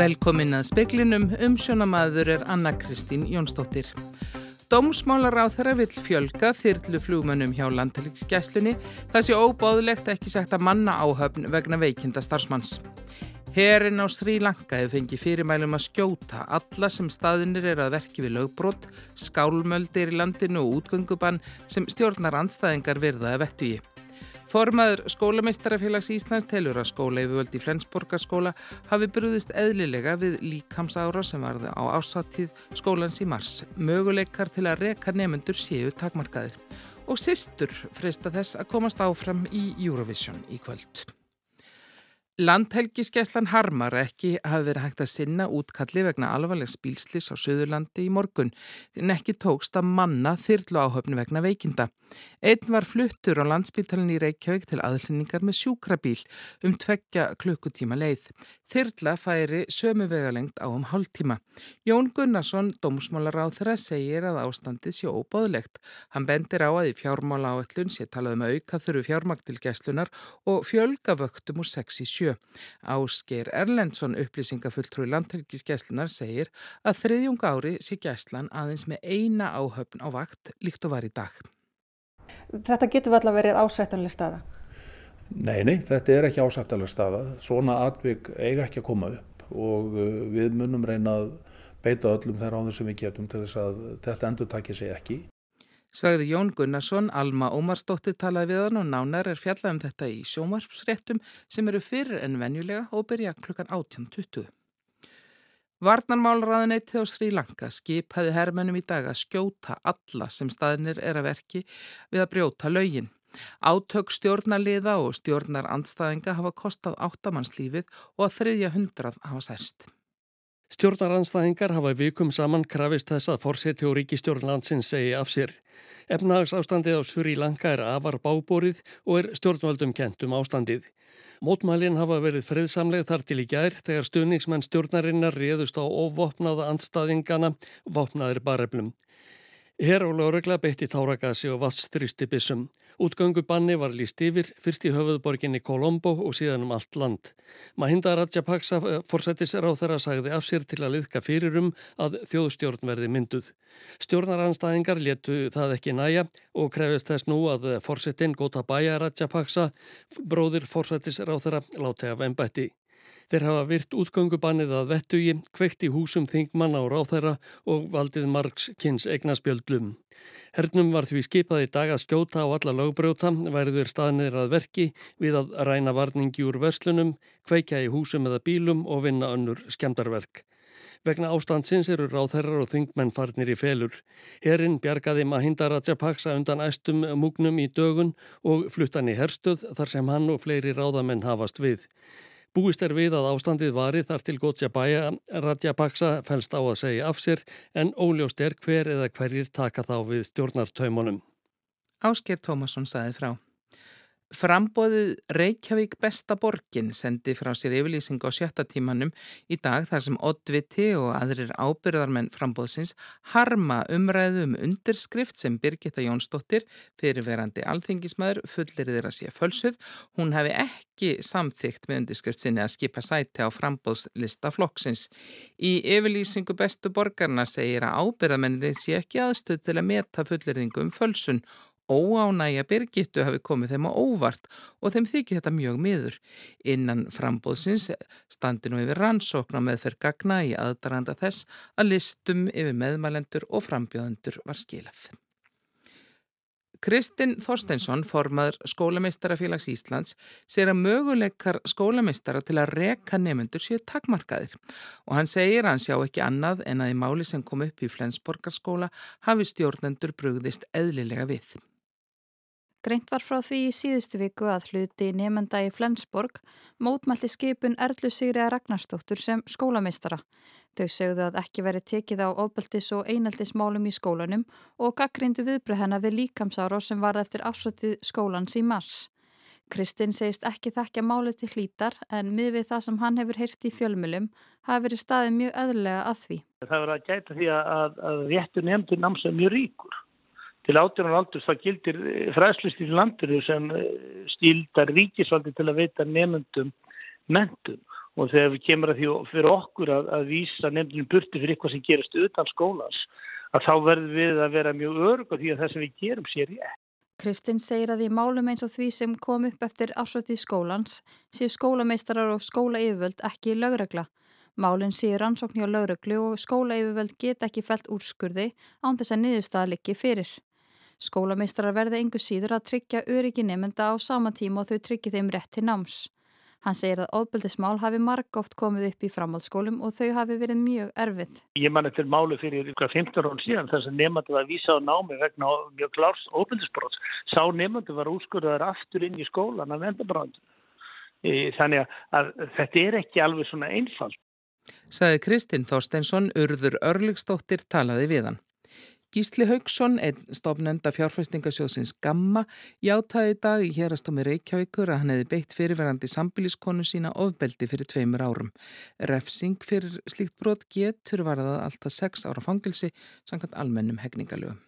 Velkomin að speklinum, umsjónamaður er Anna Kristín Jónsdóttir. Dómsmálar á þeirra vill fjölga þyrlu flugmönnum hjá landtæliksgæslunni það sé óbáðlegt ekki sagt að manna áhöfn vegna veikinda starfsmanns. Herin á Sri Lanka hefur fengið fyrirmælum að skjóta alla sem staðinir er að verki við lögbrott, skálmöldir í landinu og útgöngubann sem stjórnar andstæðingar virðaði vettugi. Formaður skólameistarafélags Íslands telur að skóla yfirvöld í Flensborgarskóla hafi brúðist eðlilega við líkamsára sem varði á ásattíð skólans í mars. Möguleikar til að reka nefnendur séu takmarkaðir. Og sýstur freysta þess að komast áfram í Eurovision í kvöld. Landhelgiskeslan harmar ekki hafi verið hægt að sinna útkalli vegna alvarlegs bílslis á Suðurlandi í morgun en ekki tókst að manna þyrlu áhöfni vegna veikinda. Einn var fluttur á landsbítalinn í Reykjavík til aðlunningar með sjúkrabíl um tveggja klukkutíma leið. Þyrla færi sömu vegalengt á um hálftíma. Jón Gunnarsson, þeirra, segir að ástandið sé óbáðlegt. Hann bendir á að í fjármála áallun sé talað um auka þurru fjármagtilgæslunar og fjölga vöktum úr 6 í 7. Ásker Erlendsson, upplýsingafulltrúi landhelgiskeslunar, segir að þriðjung ári sé gæslan aðeins með eina áhöfn á vakt líkt og var í dag. Þetta getur að verið ásættanlega staða? Nei, nei, þetta er ekki ásættanlega staða. Svona atvik eiga ekki að koma upp og uh, við munum reyna að beita öllum þeirra á þess að við getum til þess að þetta endur takja sig ekki. Sagði Jón Gunnarsson, Alma Ómarsdóttir talaði við hann og nánar er fjallað um þetta í sjómarpsréttum sem eru fyrir en venjulega og byrja klukkan 18.20. Varnarmálraðinætti á Sri Lanka skipaði hermennum í dag að skjóta alla sem staðinir er að verki við að brjóta laugin. Átök stjórnarliða og stjórnar andstæðinga hafa kostað áttamannslífið og að þriðja hundrað hafa særst. Stjórnaranstæðingar hafa vikum saman krafist þess að fórseti og ríkistjórnlandsins segi af sér. Efnagsástandið á Sri Lanka er afar bábórið og er stjórnvöldum kent um ástandið. Mótmælinn hafa verið friðsamleg þar til í gær þegar stuðningsmenn stjórnarinnar réðust á óvopnaða andstaðingana, vopnaðir bareflum. Hér á laurugla beitti táragasi og vassþrýsti bissum. Útgöngubanni var líst yfir, fyrst í höfuðborginni Kolombo og síðan um allt land. Mahinda Rajapaksa eh, forsættisráð þeirra sagði af sér til að liðka fyrirum að þjóðstjórn verði mynduð. Stjórnaranstæðingar letu það ekki næja og krefist þess nú að forsættin Gotabaya Rajapaksa, bróðir forsættisráð þeirra, láti af ennbætti. Þeir hafa virt útgöngubannið að vettugi, kveikt í húsum þingmanna og ráþæra og valdið margs kynns eignaspjöldlum. Hernum var því skipað í dag að skjóta á alla lögbrjóta, væriður staðnir að verki við að ræna varningi úr verslunum, kveikja í húsum eða bílum og vinna önnur skemdarverk. Vegna ástandsins eru ráþærar og þingmenn farnir í felur. Herinn bjargaði Mahinda Rajapaksa undan æstum múgnum í dögun og fluttan í herstöð þar sem hann og fleiri ráðamenn hafast við. Búist er við að ástandið vari þar til Gótsjabæja Radjabaksa fælst á að segja af sér en óljóst er hver eða hverjir taka þá við stjórnartaumunum. Ásker Tómasson saði frá. Frambóðið Reykjavík besta borgin sendi frá sér yfirlýsing á sjötta tímanum í dag þar sem Oddviti og aðrir ábyrðarmenn frambóðsins harma umræðu um undirskrift sem Birgitta Jónsdóttir, fyrirverandi alþingismæður, fullir þeirra sé fölsuð. Hún hefði ekki samþygt með undirskrift sinni að skipa sæti á frambóðslista flokksins. Í yfirlýsingu bestu borgarna segir að ábyrðarmennin sé ekki aðstöð til að meta fullirðingu um fölsun óánægja Birgittu hafi komið þeim á óvart og þeim þykir þetta mjög miður. Innan frambóðsins standi nú yfir rannsókn á meðferð gagna í aðdaranda þess að listum yfir meðmælendur og frambjóðendur var skilað. Kristinn Þorsteinsson, formaður skólameistarafélags Íslands, sér að möguleikar skólameistara til að reka nefnendur séu takmarkaðir og hann segir að hann sjá ekki annað en að í máli sem kom upp í Flensborgarskóla hafi stjórnendur brugðist eðlilega við. Greint var frá því í síðustu viku að hluti nefnda í Flensborg mótmælti skipun Erlu Sigriða Ragnarstóttur sem skólameistara. Þau segðu að ekki veri tekið á ofbeltis og einaldismálum í skólanum og gaggrindu viðbröð hennar við líkamsára sem varð eftir afsótið skólans í mars. Kristinn segist ekki þekkja máli til hlítar en miðvið það sem hann hefur heyrt í fjölmjölum hafi verið staðið mjög öðlega að því. Það verið að gæta því að, að réttu nefndu námsað mjög ríkur til átjónan aldurs það gildir fræðslust í landinu sem eh, stíldar ríkisvaldi til að veita nefnendum mentum og þegar við kemur að því fyrir okkur að, að vísa nefndinu burti fyrir eitthvað sem gerist utan skólans að þá verðum við að vera mjög örg og því að það sem við gerum sér ég. Kristinn segir að í málum eins og því sem kom upp eftir afsvöldið skólans séu skólameistarar og skóla yfirvöld ekki lögregla. Málinn séu rannsókn hjá lögreglu og skóla yfirvöld get ekki felt úrskurði án þess að niðurstaða likki fyrir. Skólameistarar verði engu síður að tryggja öryggi nefnda á sama tíma og þau tryggja þeim rétt til náms. Hann segir að ofbeldismál hafi margóft komið upp í framhaldsskólum og þau hafi verið mjög erfið. Ég man eftir málu fyrir ykkur 15 rón síðan þess að nefndu var að vísa á námi vegna mjög klárs ofbeldisbróts. Sá nefndu var úrskurðar aftur inn í skólan af vendabrandu. Þannig að þetta er ekki alveg svona einfalt. Saði Kristinn Þorsteinsson, urður örlugstóttir talaði við hann. Gísli Haugsson, einn stofnenda fjárfæstingasjóðsins Gamma, játaði í dag í hérastómi Reykjavíkur að hann hefði beitt fyrirverandi sambiliskonu sína ofbeldi fyrir tveimur árum. Refsing fyrir slíkt brot getur varðað alltaf sex ára fangilsi samkvæmt almennum hegningalögum.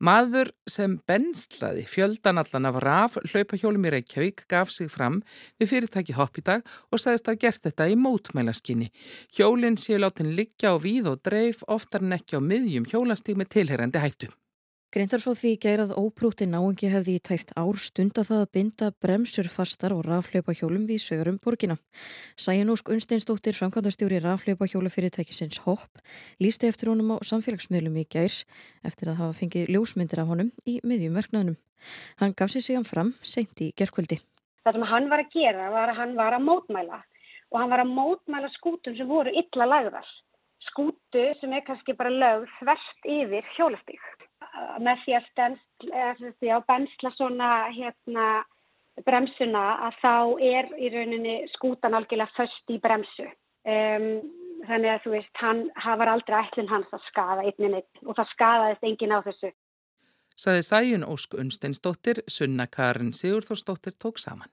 Maður sem benslaði fjöldanallan af raf hlaupahjólum í Reykjavík gaf sig fram við fyrirtæki hopp í dag og sagðist að gert þetta í mótmælaskinni. Hjólinn séu látin liggja á víð og dreif oftar en ekki á miðjum hjólastíg með tilherrandi hættu. Greintar frá því gærað óprúti náingi hefði í tæft ár stunda það að binda bremsur fastar og raflöpa hjólum við svegurum borgina. Sæjanúsk Unsteinsdóttir, framkvæmdastjóri raflöpa hjólu fyrirtækisins HOP, lísti eftir honum á samfélagsmiðlum í gær eftir að hafa fengið ljósmyndir af honum í miðjum verknæðunum. Hann gaf sér síðan fram seint í gerkvöldi. Það sem hann var að gera var að hann var að mótmæla og hann var að mótmæla skútum sem voru illa lagðar. Skútu sem er kannski bara lögð þvert yfir hjólastík með því að stensla, bensla svona hérna bremsuna að þá er í rauninni skútan algjörlega först í bremsu. Um, þannig að þú veist, hann hafar aldrei ætlinn hans að skada einnin einn og það skadaðist engin á þessu. Saði Sæjun Ósk Unsteinsdóttir, Sunna Karin Sigurþórsdóttir tók saman.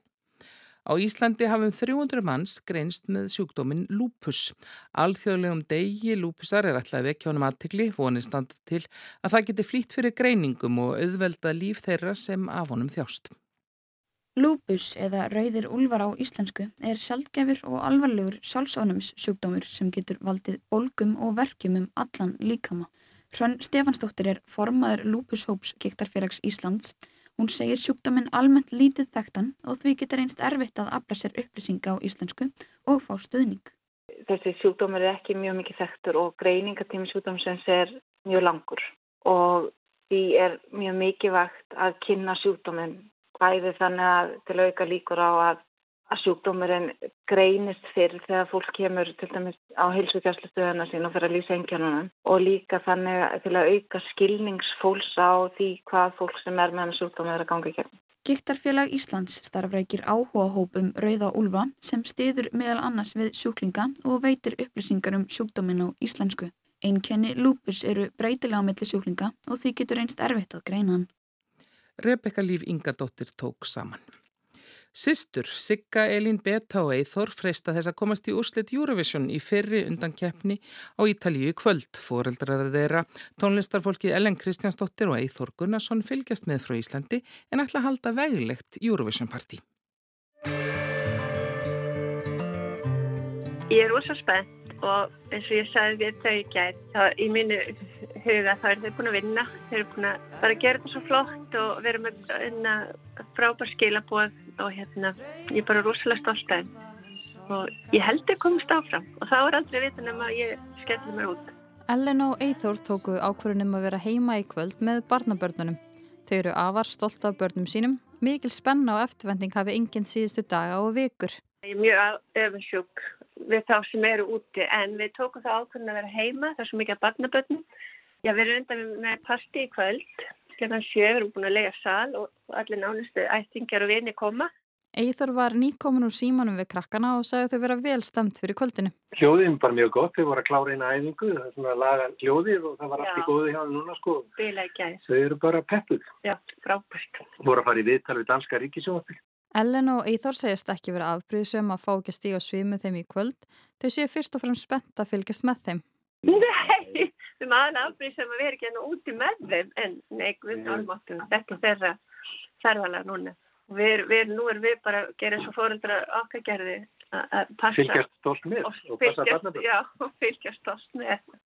Á Íslandi hafum 300 manns greinst með sjúkdómin lúpus. Alþjóðlegum degi lúpusar er alltaf ekki honum aðtikli, vonið standa til að það geti flýtt fyrir greiningum og auðvelda líf þeirra sem af honum þjást. Lúpus eða rauðir úlvar á íslensku er sjálfgefur og alvarlegur sjálfsónums sjúkdómur sem getur valdið bólgum og verkjum um allan líkama. Hrönn Stefansdóttir er formaður Lúpushóps Gektarfélags Íslands Hún segir sjúkdóminn almennt lítið þekktan og því getur einst erfitt að afla sér upplýsinga á íslensku og fá stöðning. Þessi sjúkdómur er ekki mjög mikið þekktur og greiningatími sjúkdómsins er mjög langur og því er mjög mikið vakt að kynna sjúkdóminn bæði þannig að til auka líkur á að að sjúkdómurinn greinist fyrir þegar fólk kemur til dæmis á heilsugjastlustöðuna sín og fyrir að lýsa engjarnunum og líka þannig til að auka skilningsfólks á því hvað fólk sem er með hann sjúkdómi er að ganga í gegn. Gíktarfélag Íslands starfrækir áhuga hópum Rauða Úlfa sem stiður meðal annars við sjúklinga og veitir upplýsingar um sjúkdómin á íslensku. Einkenni lúpus eru breytilega á milli sjúklinga og því getur einst erfitt að greina hann. Rebecca Líf Ingadóttir tók saman. Sistur Sigga Elín Beta og Eithor freista þess að komast í úrslit Eurovision í fyrri undan keppni á Ítalíu kvöld. Fóreldraður þeirra tónlistarfólkið Ellen Kristjánsdóttir og Eithor Gunnarsson fylgjast með frá Íslandi en ætla að halda veglegt Eurovision party. Ég er ósað spennt og eins og ég sagði við þau í gæt þá í mínu huga þá er þau búin að vinna þau eru búin að bara gera þetta svo flott og vera með hérna, frábær skilabóð og hérna ég er bara rosalega stolt af þeim. Og ég held að komast áfram og þá er aldrei vitan um að ég skellir mér út. Ellen og Eithór tóku ákvörunum að vera heima í kvöld með barnabörnunum. Þau eru afar stolt af börnum sínum. Mikil spenna og eftirvending hafi enginn síðustu daga og vikur. Ég er mjög öfinsjúk við þá sem eru úti en við tókum það ákveðin að vera heima það er svo mikið að barnabötnum Já, við erum undan með parti í kvöld skemman sjö, við erum búin að lega sal og allir nánustu ættingjar og vini koma. Eithor var nýkomin úr símanum við krakkana og sagði þau vera vel stemt fyrir kvöldinu. Hljóðið var bara mjög gott, þau voru að klára eina æfingu það er svona að laga hljóðið og það var allt í góði hjá það núna sko. Þau eru bara peppuð. Já, frábært. Voru að fara í viðtal við danska ríkisjófi Ellen og Eithor segist ekki vera afbríðsum að fá ekki að stíga svið þeim í kvöld. Þau séu fyrst og fremst spennt að fylgjast með þeim. Nei, erum aðeins afbríðsum að vera ekki enn úti með þeim en nei, við erum áttum þetta þeirra ferðalega núna. Við, við, nú erum við bara að gera eins og fóreldra okkar gerði að passa. Fylgjast stolt með og passa barnaböld. Já, og fylgjast stolt með.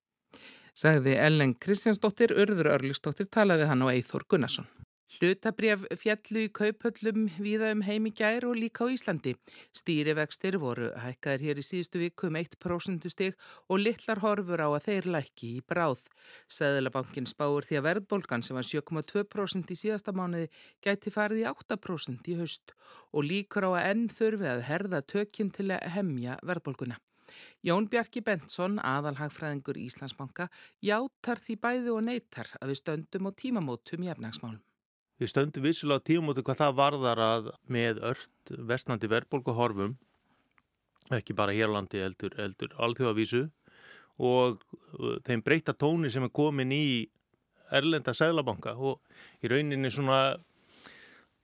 Sagði Ellen Kristjánsdóttir, Urður Örlíksdóttir, talaði hann og Eithor Gunnarsson. Hlutabrjaf fjallu í kaupöllum viða um heimi gær og líka á Íslandi. Stýrivextir voru hækkaðir hér í síðustu viku um 1% stig og litlar horfur á að þeir lækki í bráð. Sæðilabankin spáur því að verðbolgan sem var 7,2% í síðasta mánuði gæti farið í 8% í haust og líkur á að enn þurfi að herða tökinn til að hemja verðbolguna. Jón Bjarki Bentsson, aðalhagfræðingur Íslandsbanka, játar því bæði og neytar að við stöndum á tímamótum í efnagsmálum. Við stöndum vissulega tímamótum hvað það varðar að með ört vestnandi verðbólkuhorfum, ekki bara hérlandi eldur, eldur alþjóðavísu og uh, þeim breyta tóni sem er komin í Erlenda Sælabanka og í rauninni svona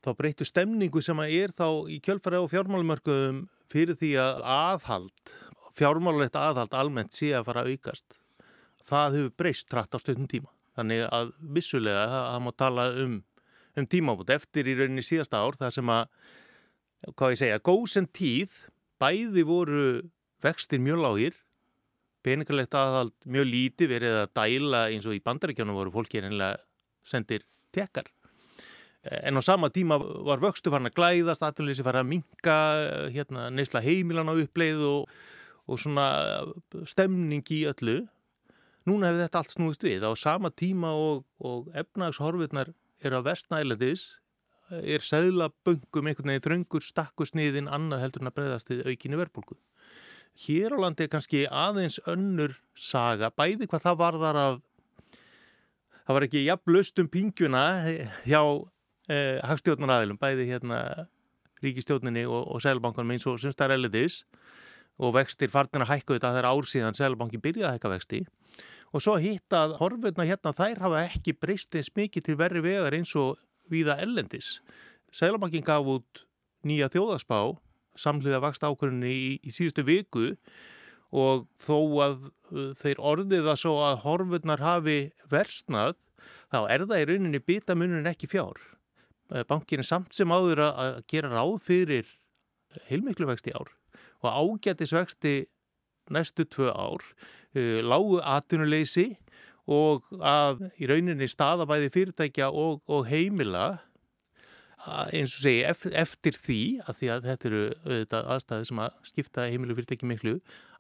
þá breytu stemningu sem er þá í kjölfara og fjármálumörkuðum fyrir því að aðhald fjármálulegt aðhald almennt sé að fara að aukast. Það hefur breyst trætt á stöðnum tíma. Þannig að vissulega það má tala um, um tímabútt eftir í rauninni síðasta ár þar sem að, hvað ég segja, góðsend tíð, bæði voru vextir mjög lágir, peningarlegt aðhald mjög líti verið að dæla eins og í bandaríkjónum voru fólki einlega sendir tekar. En á sama tíma var vöxtu farin að glæðast, aðlunleysi farin að minka, hérna, neysla heimilan á uppleið og og svona stemning í öllu. Núna hefur þetta allt snúist við. Á sama tíma og, og efnagshorfurnar er að vestnæleðis er segðlaböngum einhvern veginn þröngur stakkusniðin annað heldur en að breyðast við aukinni verbulgu. Hér á landi er kannski aðeins önnur saga, bæði hvað það varðar að það var ekki jafnlust um pingjuna hjá eh, hagstjórnaræðilum, bæði hérna ríkistjórninni og, og selbankanum eins og semst það er eliðis og vextir farnir að hækka þetta þegar ár síðan Sælabankin byrjaði að hækka vexti og svo hitt að horfurna hérna þær hafa ekki breyst eins mikið til verri vegar eins og viða ellendis. Sælabankin gaf út nýja þjóðaspá samliða vakst ákvörðinni í, í síðustu viku og þó að uh, þeir orðið að svo að horfurnar hafi versnað þá er það í rauninni bitamunin ekki fjár. Bankin er samt sem áður að gera ráð fyrir heilmiklu vexti ár og ágætisvexti næstu tvö ár, uh, lágu atunuleysi og að í rauninni staðabæði fyrirtækja og, og heimila eins og segi eftir því að því að þetta eru auðvitað aðstæði sem að skipta heimilu fyrirtæki miklu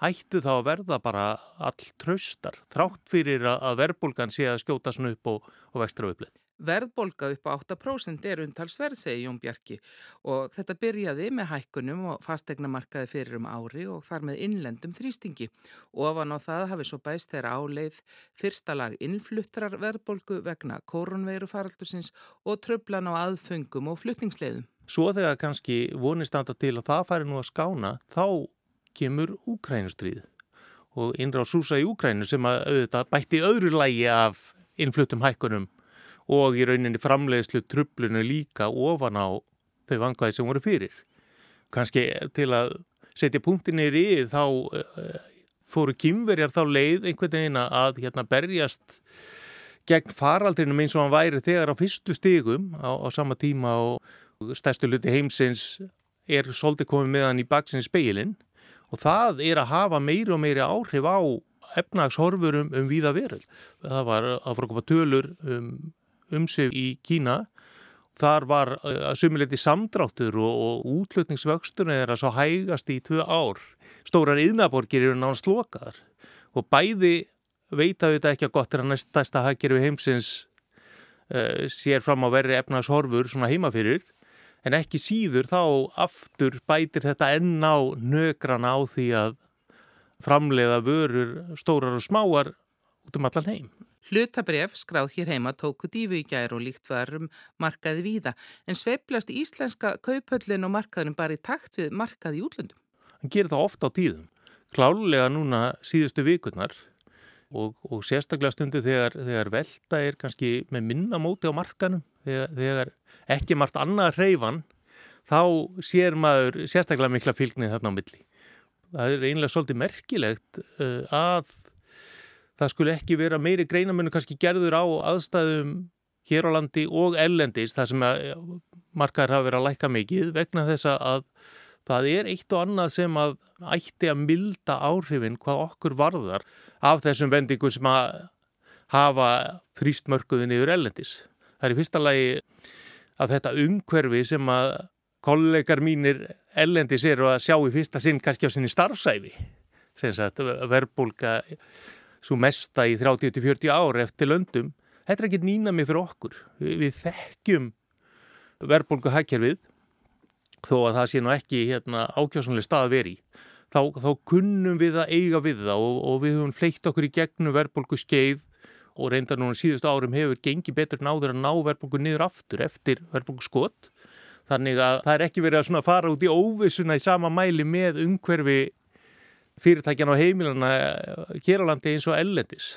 ættu þá að verða bara all tröstar þrátt fyrir að verðbólgan sé að skjóta svona upp og, og vextra uppleið. Verðbolga upp á 8% er undalsverð, segi Jón Bjarki og þetta byrjaði með hækkunum og fastegnamarkaði fyrir um ári og þar með innlendum þrýstingi. Ofan á það hafi svo bæst þeirra áleið fyrsta lag innfluttrar verðbolgu vegna korunveirufaraldusins og tröflan á aðfungum og fluttingsleiðum. Svo þegar kannski vonistanda til að það færi nú að skána, þá kemur Úkrænustrið og innráð súsa í Úkrænu sem að auðvitað bætti öðru lægi af innfluttum hækkunum og í rauninni framleiðslu trublunu líka ofan á þau vangvæði sem voru fyrir. Kanski til að setja punktinni í þá uh, fóru kýmverjar þá leið einhvern veginn að hérna, berjast gegn faraldrinum eins og hann væri þegar á fyrstu stigum á, á sama tíma og stærstu luti heimsins er svolítið komið með hann í baksins speilin og það er að hafa meiri og meiri áhrif á efnagshorfurum um víða veröld. Það var að fara að koma tölur um um sig í Kína. Þar var að sumileiti samdráttur og, og útlutningsvöxtur er að svo hægast í tvö ár. Stórar yðnaborgir eru náðan slokaðar og bæði veita þetta ekki að gott er að næstasta hagkerfi heimsins uh, sér fram á verri efnagshorfur svona heimafyrir en ekki síður þá aftur bætir þetta enn á nögrana á því að framleiða vörur stórar og smáar út um allan heim. Hlutabref skráð hér heima tóku dífu í gær og líkt varum markaði víða en sveiplast íslenska kaupöllin og markaðin bara í takt við markaði í útlöndum. Hann gerir það ofta á tíðum. Klálega núna síðustu vikurnar og, og sérstaklega stundu þegar, þegar velta er kannski með minna móti á markanum þegar, þegar ekki margt annað hreyfan þá sér maður sérstaklega mikla fylgnið þarna á milli. Það er einlega svolítið merkilegt uh, að það skulle ekki vera meiri greinamennu kannski gerður á aðstæðum hér á landi og ellendist þar sem að markaður hafa verið að læka mikið vegna þess að það er eitt og annað sem að ætti að milda áhrifin hvað okkur varðar af þessum vendingum sem að hafa þrýstmörkuðin yfir ellendis. Það er í fyrsta lagi að þetta umhverfi sem að kollegar mínir ellendis eru að sjá í fyrsta sinn kannski á sinni starfsæfi sem sagt verbulga svo mesta í 30-40 ár eftir löndum. Þetta er ekki nýna mig fyrir okkur. Við, þekkjum verbulgu hækjarfið þó að það sé nú ekki hérna, ákjásanlega stað að veri þá, þá kunnum við að eiga við það og, og við höfum fleitt okkur í gegnum verbulgu skeið og reyndar núna síðustu árum hefur gengið betur náður að ná verbulgu niður aftur eftir verbulgu skott Þannig að það er ekki verið að fara út í óvissuna í sama mæli með umhverfi fyrirtækjan á heimilana hér á landi eins og ellendis.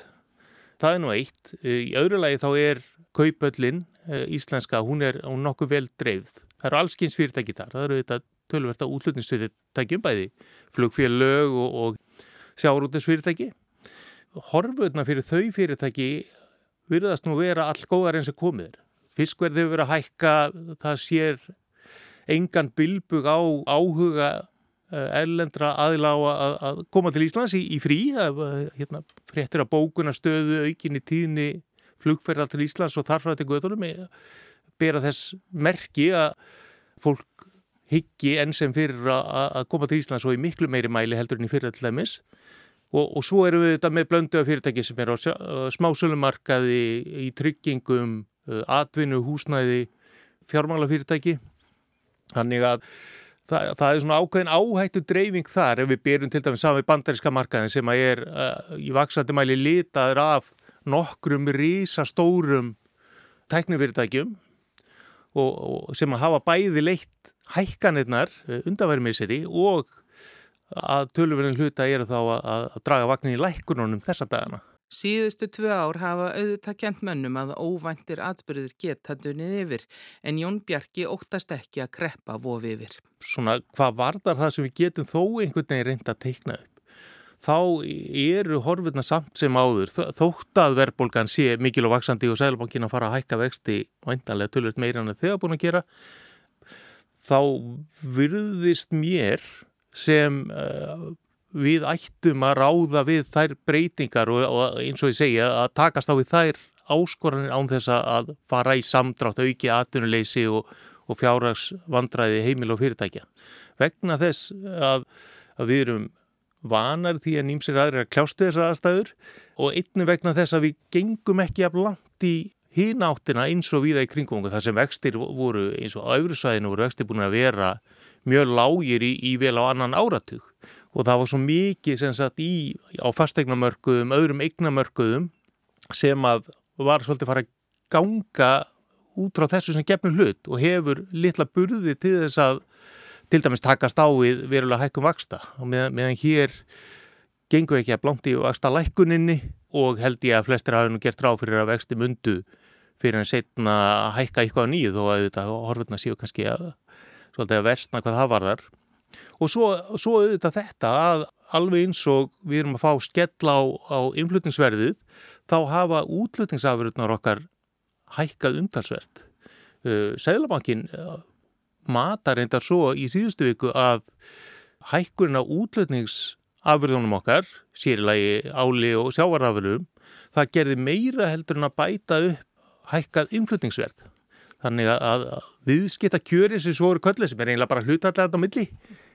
Það er nú eitt. Í öðru lagi þá er kaupöllin eh, íslenska, hún er hún nokkuð vel dreifð. Það eru allskins fyrirtæki þar. Það eru þetta tölverta útlutningsfyrirtækjum bæði, flugfélög og, og sjárútisfyrirtæki. Horfurna fyrir þau fyrirtæki virðast nú vera all góðar eins og komið er. Fiskverði hefur verið að hækka, það sér engan bilbug á áhuga ellendra eh, aðila á að, að koma til Íslands í, í frí hérna, fréttir að bókuna stöðu aukinni tíðni flugferðar til Íslands og þarfra til göðunum bera þess merki að fólk higgi enn sem fyrir að, að koma til Íslands og í miklu meiri mæli heldur enn í fyrirallæmis og, og svo erum við þetta með blöndu af fyrirtæki sem er á smásölumarkaði í tryggingum, eh, atvinnu, húsnæði fjármálafyrirtæki. Þannig að það, það er svona ákveðin áhættu dreifing þar ef við byrjum til dæmis saman í bandaríska markaðin sem að er uh, í vaksandi mæli litaður af nokkrum rísastórum tæknifyrirtækjum og, og sem að hafa bæði leitt hækkanirnar uh, undanverðmisseri og að tölurverðin hluta er þá að, að draga vagnin í lækkununum þessa dagana. Síðustu tvö ár hafa auðvitað kent mönnum að óvæntir atbyrðir geta dunnið yfir en Jón Bjarki óttast ekki að kreppa vofi yfir. Svona hvað varðar það sem við getum þó einhvern veginn reynda að teikna upp? Þá eru horfurna samt sem áður þótt að verðbólgan sé mikil og vaksandi og sælbankin að fara að hækka vexti og eindanlega tölvöld meira en þegar búin að gera þá virðist mér sem uh, við ættum að ráða við þær breytingar og, og eins og ég segja að takast á við þær áskoranir án þess að fara í samdrátt auki aðtunuleysi og, og fjárhags vandræði heimil og fyrirtækja. Vegna þess að, að við erum vanar því að nýmsir aðri að kljástu þessar aðstæður og einnig vegna þess að við gengum ekki af langt í hináttina eins og viða í kringum þar sem vextir voru eins og ávrusæðinu voru vextir búin að vera mjög lágir í, í vel á annan áratug og það var svo mikið sem sagt í á fastegnamörkuðum, öðrum eignamörkuðum sem að var svolítið fara að ganga út frá þessu sem gefnum hlut og hefur litla burði til þess að til dæmis takast á við verulega hækkum vaksta og meðan, meðan hér gengur ekki að blóndi vaksta lækkuninni og held ég að flestir hafa nú gert ráð fyrir að vexti mundu fyrir en setna að hækka eitthvað nýð og að þetta horfurna séu kannski að, að versna hvað það var þar og svo, svo auðvitað þetta að alveg eins og við erum að fá skell á, á innflutningsverðið þá hafa útlutningsafurðunar okkar hækkað umtalsverð uh, Sæðlabankin uh, matar reyndar svo í síðustu viku að hækkurinn á útlutningsafurðunum okkar sérilagi áli og sjávarafurðum það gerði meira heldur en að bæta upp hækkað innflutningsverð. Þannig að, viðskita kjöri sem svo eru köllið sem er eiginlega bara hlutallega á milli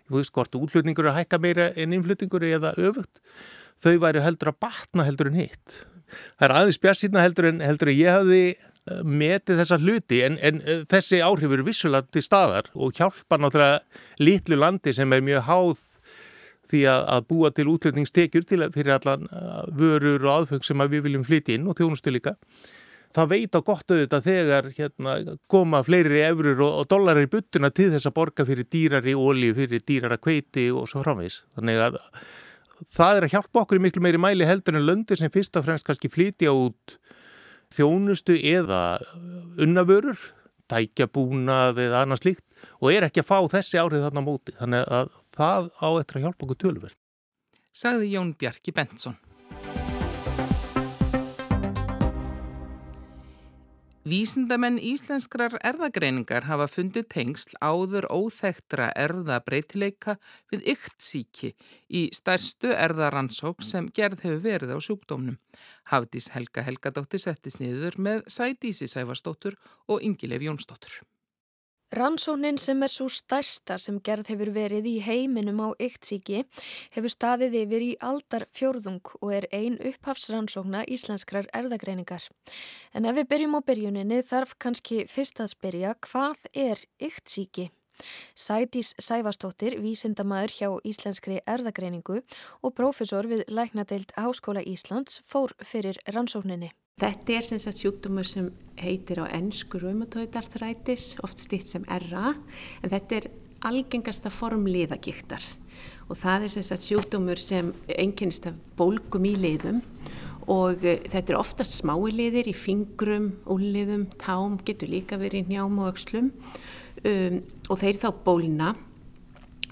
þú veist hvort útlutningur er að hækka meira en innflutningur eða öfugt. Þau væri heldur að batna heldur en hitt. Það er aðeins bjart heldur en heldur en ég hafi eh, metið þessa hluti en, en eh, þessi áhrif eru vissulega til staðar og hjálpa náttúrulega litlu landi sem er mjög háð því að, að búa til útlutningstekjur til fyrir allan eh, vörur og aðfeng sem við viljum flytja inn og þjónustu líka það veit á gott auðvitað þegar hérna, koma fleiri eurur og, og dollarar í buttuna til þess að borga fyrir dýrari ólíu, fyrir dýrara kveiti og svo framvegs. Þannig að það er að hjálpa okkur í miklu meiri mæli heldur en löndir sem fyrst og fremst kannski flytja út þjónustu eða unnavörur, tækjabúnað eða annað slíkt og er ekki að fá þessi árið þarna móti. Þannig að það á eftir að hjálpa okkur tölverð. Sagði Jón Bjarki Bentsson. Vísindamenn íslenskrar erðagreiningar hafa fundið tengsl áður óþektra erðabreitileika við yktsíki í stærstu erðaransók sem gerð hefur verið á sjúkdómnum. Hafdís Helga Helgadóttir settist niður með Sædísi Sæfarsdóttur og Ingilef Jónsdóttur. Rannsóknin sem er svo stærsta sem gerð hefur verið í heiminum á yktsíki hefur staðið yfir í aldar fjórðung og er ein upphafsrannsókna íslenskrar erðagreiningar. En ef við byrjum á byrjuninni þarf kannski fyrst að spyrja hvað er yktsíki? Sætís Sæfastóttir, vísindamæður hjá Íslenskri erðagreiningu og profesor við Læknadeild Háskóla Íslands fór fyrir rannsókninni. Þetta er sem sagt sjúkdómur sem heitir á ennsku rheumatoidarthritis, oft stýtt sem RA, en þetta er algengasta form liðagíktar og það er sem sagt sjúkdómur sem enginnist af bólgum í liðum og eh, þetta er oftast smái liðir í fingrum, úrliðum, tám, getur líka verið í njám og aukslum um, og þeir þá bólina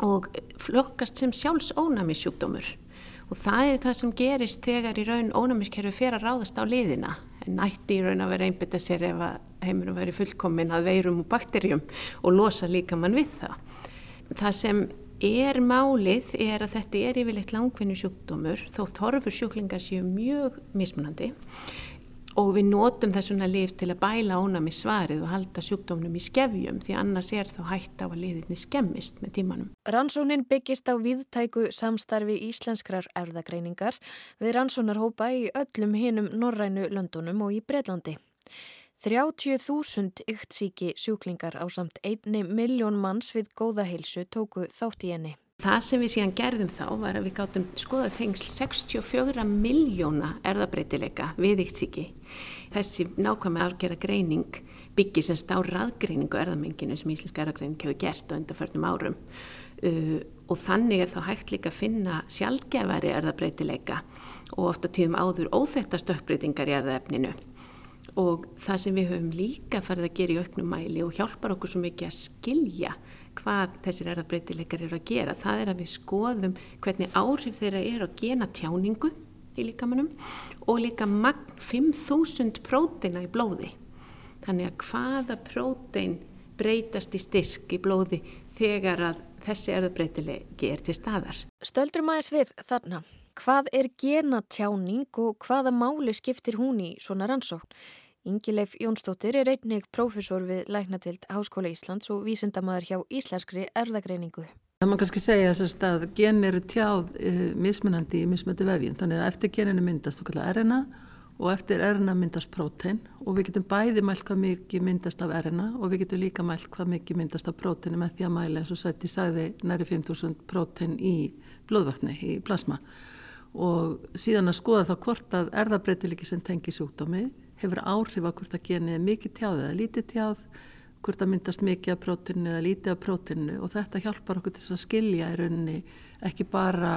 og flokkast sem sjálfsónami sjúkdómur og það er það sem gerist þegar í raun ónæmiskerfi fer að ráðast á liðina en nætti í raun að vera einbita sér ef að heiminum veri fullkomin að veirum og bakterjum og losa líka mann við það. Það sem er málið er að þetta er yfirleitt langvinni sjúkdómur þótt horfur sjúklingar séu mjög mismunandi og við notum þessuna lif til að bæla ónami svarið og halda sjúkdómnum í skefjum því annars er þá hægt á að liðinni skemmist með tímanum. Rannsónin byggist á viðtæku samstarfi íslenskrar erðagreiningar við rannsónarhópa í öllum hinum norrænu löndunum og í Breitlandi. 30.000 yktsíki sjúklingar á samt einni miljón manns við góða heilsu tóku þátt í henni. Það sem við síðan gerðum þá var að við gáttum skoða tengsl 64 miljóna erðabreitileika við yktsíki. Þessi nákvæmi afgerða greining byggir semst á raðgreiningu erðamenginu sem Íslenska erðagreining hefur gert á undarförnum árum uh, og þannig er þá hægt líka að finna sjálfgefari erðabreitileika og ofta tíðum áður óþetta stökkbreytingar í erðaefninu og það sem við höfum líka farið að gera í auknum mæli og hjálpar okkur svo mikið að skilja hvað þessir erðabreitileikar eru að gera. Það er að við skoðum hvernig áhrif þeirra er að gena tjáningu í líkamannum og líka magn 5.000 próteina í blóði. Þannig að hvaða prótein breytast í styrk í blóði þegar að þessi erðabreitileiki er til staðar. Stöldrum aðeins við þarna. Hvað er genatjáning og hvaða máli skiptir hún í svona rannsókn? Ingileif Jónsdóttir er einnig prófessor við Læknatild Háskóla Íslands og vísindamæður hjá Íslenskri erðagreiningu. Það má kannski segja að gen eru tjáð e, mismunandi í mismunandi vefjum. Þannig að eftir geninu myndast RNA og eftir RNA myndast prótein. Og við getum bæði mælt hvað mikið myndast af RNA og við getum líka mælt hvað mikið myndast af próteinu með því að mæla eins og sætti sæði næri 5.000 prótein í blóðvökni, í plasma. Og síðan að skoða þá hvort að erðabreitiliki sem tengi sjúkdómi hefur áhrif á hvort að genið er mikið tjáð eða lítið tjáð, hvort að myndast mikið af prótinu eða lítið af prótinu og þetta hjálpar okkur til að skilja í rauninni ekki bara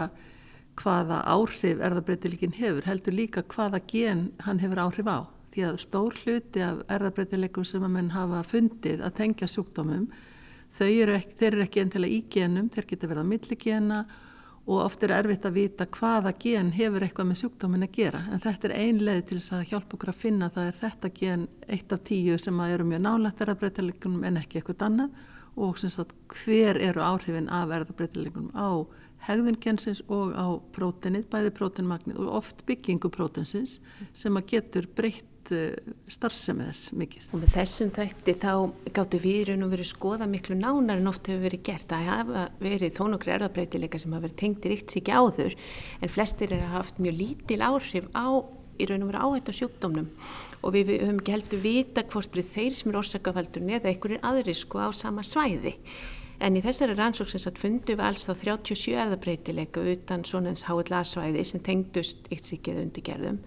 hvaða áhrif erðabreitileikin hefur, heldur líka hvaða gen hann hefur áhrif á. Því að stór hluti af erðabreitileikum sem að menn hafa fundið að tengja sjúkdómum, þau eru ekki, eru ekki enn til að í genum, þeir geta verið á milligena og oft er erfitt að vita hvaða gen hefur eitthvað með sjúkdómin að gera. En þetta er ein leið til þess að hjálpa okkur að finna það er þetta gen eitt af tíu sem eru mjög nálægt erðabreitalikunum en ekki eitthvað annað. Og sagt, hver eru áhrifin af erðabreitalikunum á hegðun gensins og á prótenið, bæði prótenmagnið og oft byggingu prótensins sem að getur breytt Eh, starfsemi þess mikið. Og með þessum þætti þá gáttu við í raun og verið skoða miklu nánar en oft hefur verið gert. Það hafa verið þó nokkru erðabreitileika sem hafa verið tengtir ykt sík áður en flestir er að haft mjög lítil áhrif á í raun og verið áhætt á sjúkdómnum og við höfum ekki heldur vita hvort við þeir sem er orsakafaldurinn eða einhverjir aðri sko á sama svæði. En í þessari rannsóksins að fundum við alls þá 37 erðabreitileika utan svona eins HLA-svæði sem tengdust yktsíkið undirgerðum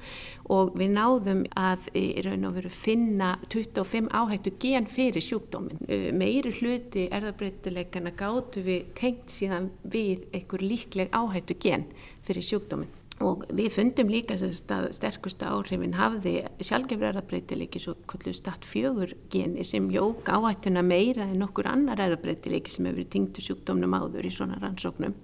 og við náðum að í raun og veru finna 25 áhættu gen fyrir sjúkdómin. Meiri hluti erðabreitileikana gáttu við tengt síðan við einhver líkleg áhættu gen fyrir sjúkdómin og við fundum líka að sterkustu áhrifin hafði sjálfgefur erðabreitileiki svo kvöldu statt fjögur geni sem jók áhættuna meira en okkur annar erðabreitileiki sem hefur tingtu sjúkdómnum áður í svona rannsóknum.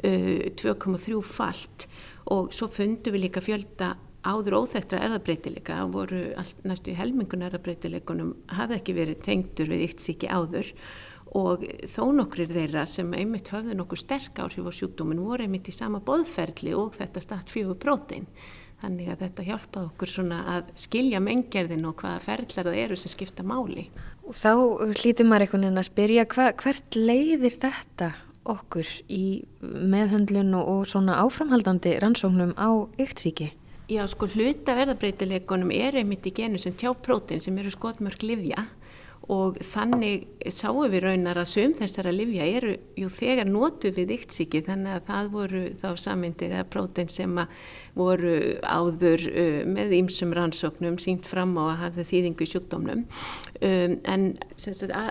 Uh, 2,3 falt. Og svo fundum við líka fjölda áður óþektra erðabreitileika voru næstu í helmingun erðabreitileikunum hafði ekki verið tengdur við eitt síki áður og þó nokkur þeirra sem einmitt höfðu nokkur sterk áhrif á sjúkdómin voru einmitt í sama boðferli og þetta start fjögur prótein. Þannig að þetta hjálpaði okkur svona að skilja mengerðin og hvaða ferðlar það eru sem skipta máli. Og þá hlýtur maður einhvern veginn að spyrja hva, hvert leiðir þetta okkur í meðhöndlun og svona áframhaldandi rannsóknum á yktriki? Já, sko hluta verðabreitileikunum er einmitt í genu sem tjáprótin sem eru skotmörk livja og þannig sáum við raunar að söm þessara livja eru jú þegar notu við yktsíki þannig að það voru þá sammyndir eða prótein sem voru áður uh, með ýmsum rannsóknum sínt fram á að hafa þýðingu í sjúkdómnum. Um, en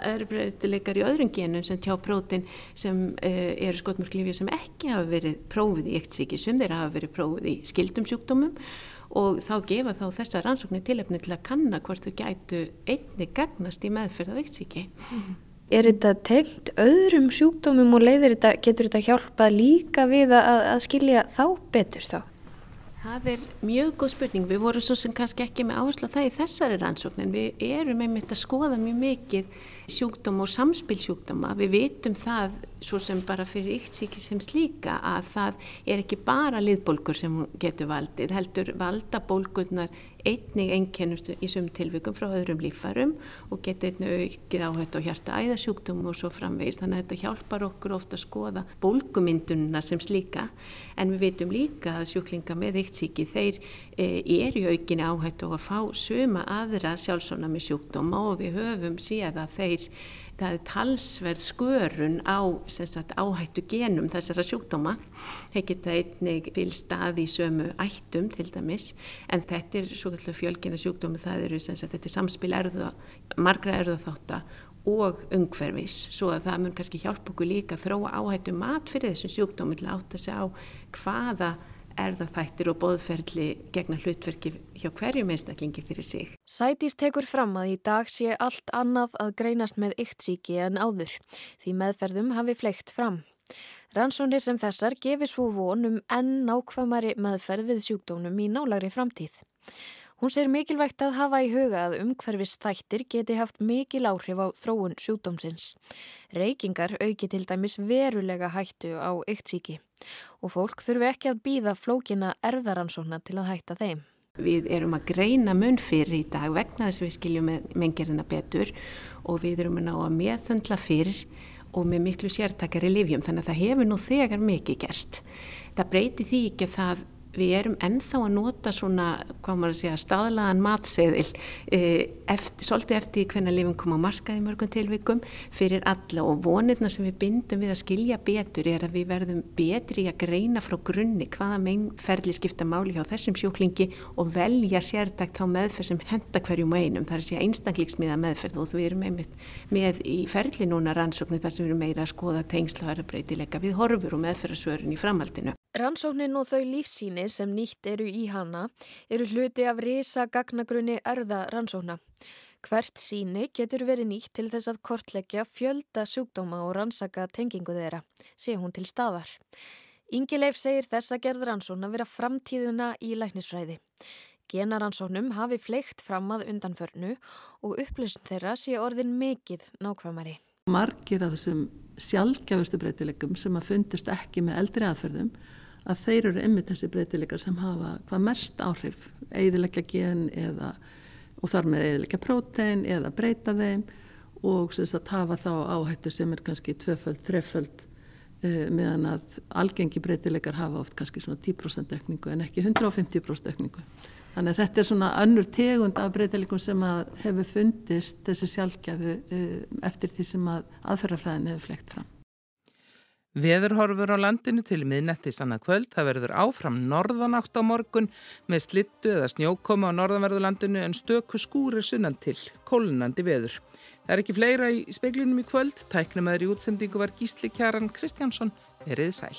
erbreytileikar í öðrum genum sem tjá prótein sem uh, eru skotmörklifja sem ekki hafa verið prófið í yktsíki sem þeir hafa verið prófið í skildum sjúkdómum og þá gefa þá þessa rannsóknir tilöfni til að kanna hvort þau gætu einni gagnast í meðferð af veiktsíki. Er þetta tengt öðrum sjúkdómum og leiðir þetta, getur þetta hjálpað líka við að, að skilja þá betur þá? Það er mjög góð spurning. Við vorum svo sem kannski ekki með áherslu að það í þessari rannsóknin. Við erum einmitt að skoða mjög mikið sjúkdóma og samspilsjúkdóma. Við vitum það svo sem bara fyrir yktsíki sem slíka að það er ekki bara liðbólkur sem getur valdið. Heldur valda bólkurnar einnig enkennustu í sum tilvikum frá öðrum lífarum og geta einnig aukið áhætt á hjarta æðasjúkdum og svo framvegist þannig að þetta hjálpar okkur ofta að skoða bólkumyndununa sem slíka. En við veitum líka að sjúklinga með eittsíki þeir e, er í aukinni áhætt og að fá suma aðra sjálfsóna með sjúkdóma og við höfum síðan að þeir það er talsverð skörun á sagt, áhættu genum þessara sjúkdóma. Þeir geta einnig fylg stað í sömu ættum til dæmis. En þetta er svo fjölgina sjúkdómi það eru sagt, þetta er samspil erða, margra erðaþátta og ungferfis svo að það mun kannski hjálpa okkur líka að þróa áhættu mat fyrir þessum sjúkdómi til að átta sig á hvaða erðaþættir og boðferðli gegna hlutverki hjá hverjum einstaklingi fyrir sig. Sætís tekur fram að í dag sé allt annað að greinast með yktsíki en áður, því meðferðum hafi fleikt fram. Rannsónir sem þessar gefi svo vonum enn nákvæmari meðferð við sjúkdónum í nálagri framtíð. Hún sér mikilvægt að hafa í huga að umhverfis þættir geti haft mikil áhrif á þróun sjúkdómsins. Reykingar auki til dæmis verulega hættu á yktsíki og fólk þurfi ekki að býða flókina erðaransóna til að hætta þeim. Við erum að greina munn fyrir í dag vegna þess að við skiljum mengerina betur og við erum að ná að meðþöndla fyrir og með miklu sértakari livjum þannig að það hefur nú þegar mikið gerst. Það breyti því ekki að það við erum ennþá að nota svona, hvað maður að segja, staðlaðan matseðil e, eftir, svolítið eftir hvernig lifum koma á markaði mörgum tilvikum fyrir alla. Og vonirna sem við bindum við að skilja betur er að við verðum betri að greina frá grunni hvaða mennferðli skipta máli hjá þessum sjóklingi og velja sértakt á meðferð sem henda hverjum einum, það er að segja einstaklingsmiða meðferð. Og við erum einmitt með í ferli núna rannsóknir þar sem við erum meira að skoða tengsla og í. Rannsóknin og þau lífsíni sem nýtt eru í hana eru hluti af risa gagnagrunni erða rannsókna. Hvert síni getur verið nýtt til þess að kortleggja fjölda sjúkdóma og rannsaka tengingu þeirra, sé hún til staðar. Ingileif segir þess að gerð rannsókna vera framtíðuna í læknisfræði. Genaransóknum hafi fleikt fram að undanförnu og upplýsn þeirra sé orðin mikið nákvæmari. Margir af þessum sjálfgjafustu breytilegum sem að fundust ekki með eldri aðferðum að þeir eru einmitt þessi breytilegar sem hafa hvað mest áhrif, eðilegja gen eða, og þar með eðilegja prótein eða breyta þeim og sem sagt hafa þá áhættu sem er kannski tveföld, þreföld eh, meðan að algengi breytilegar hafa oft kannski svona 10% aukningu en ekki 150% aukningu. Þannig að þetta er svona önnur tegund af breytilegum sem hefur fundist þessi sjálfgjafu eh, eftir því sem að aðferðarfræðin hefur flekt fram. Veðurhorfur á landinu til miðnetti sanna kvöld. Það verður áfram norðanátt á morgun með slittu eða snjókoma á norðanverðulandinu en stöku skúrir sunnan til, kólunandi veður. Það er ekki fleira í speiklinum í kvöld. Tæknum aður í útsendingu var Gísli Kjaran Kristjánsson. Verið sæl.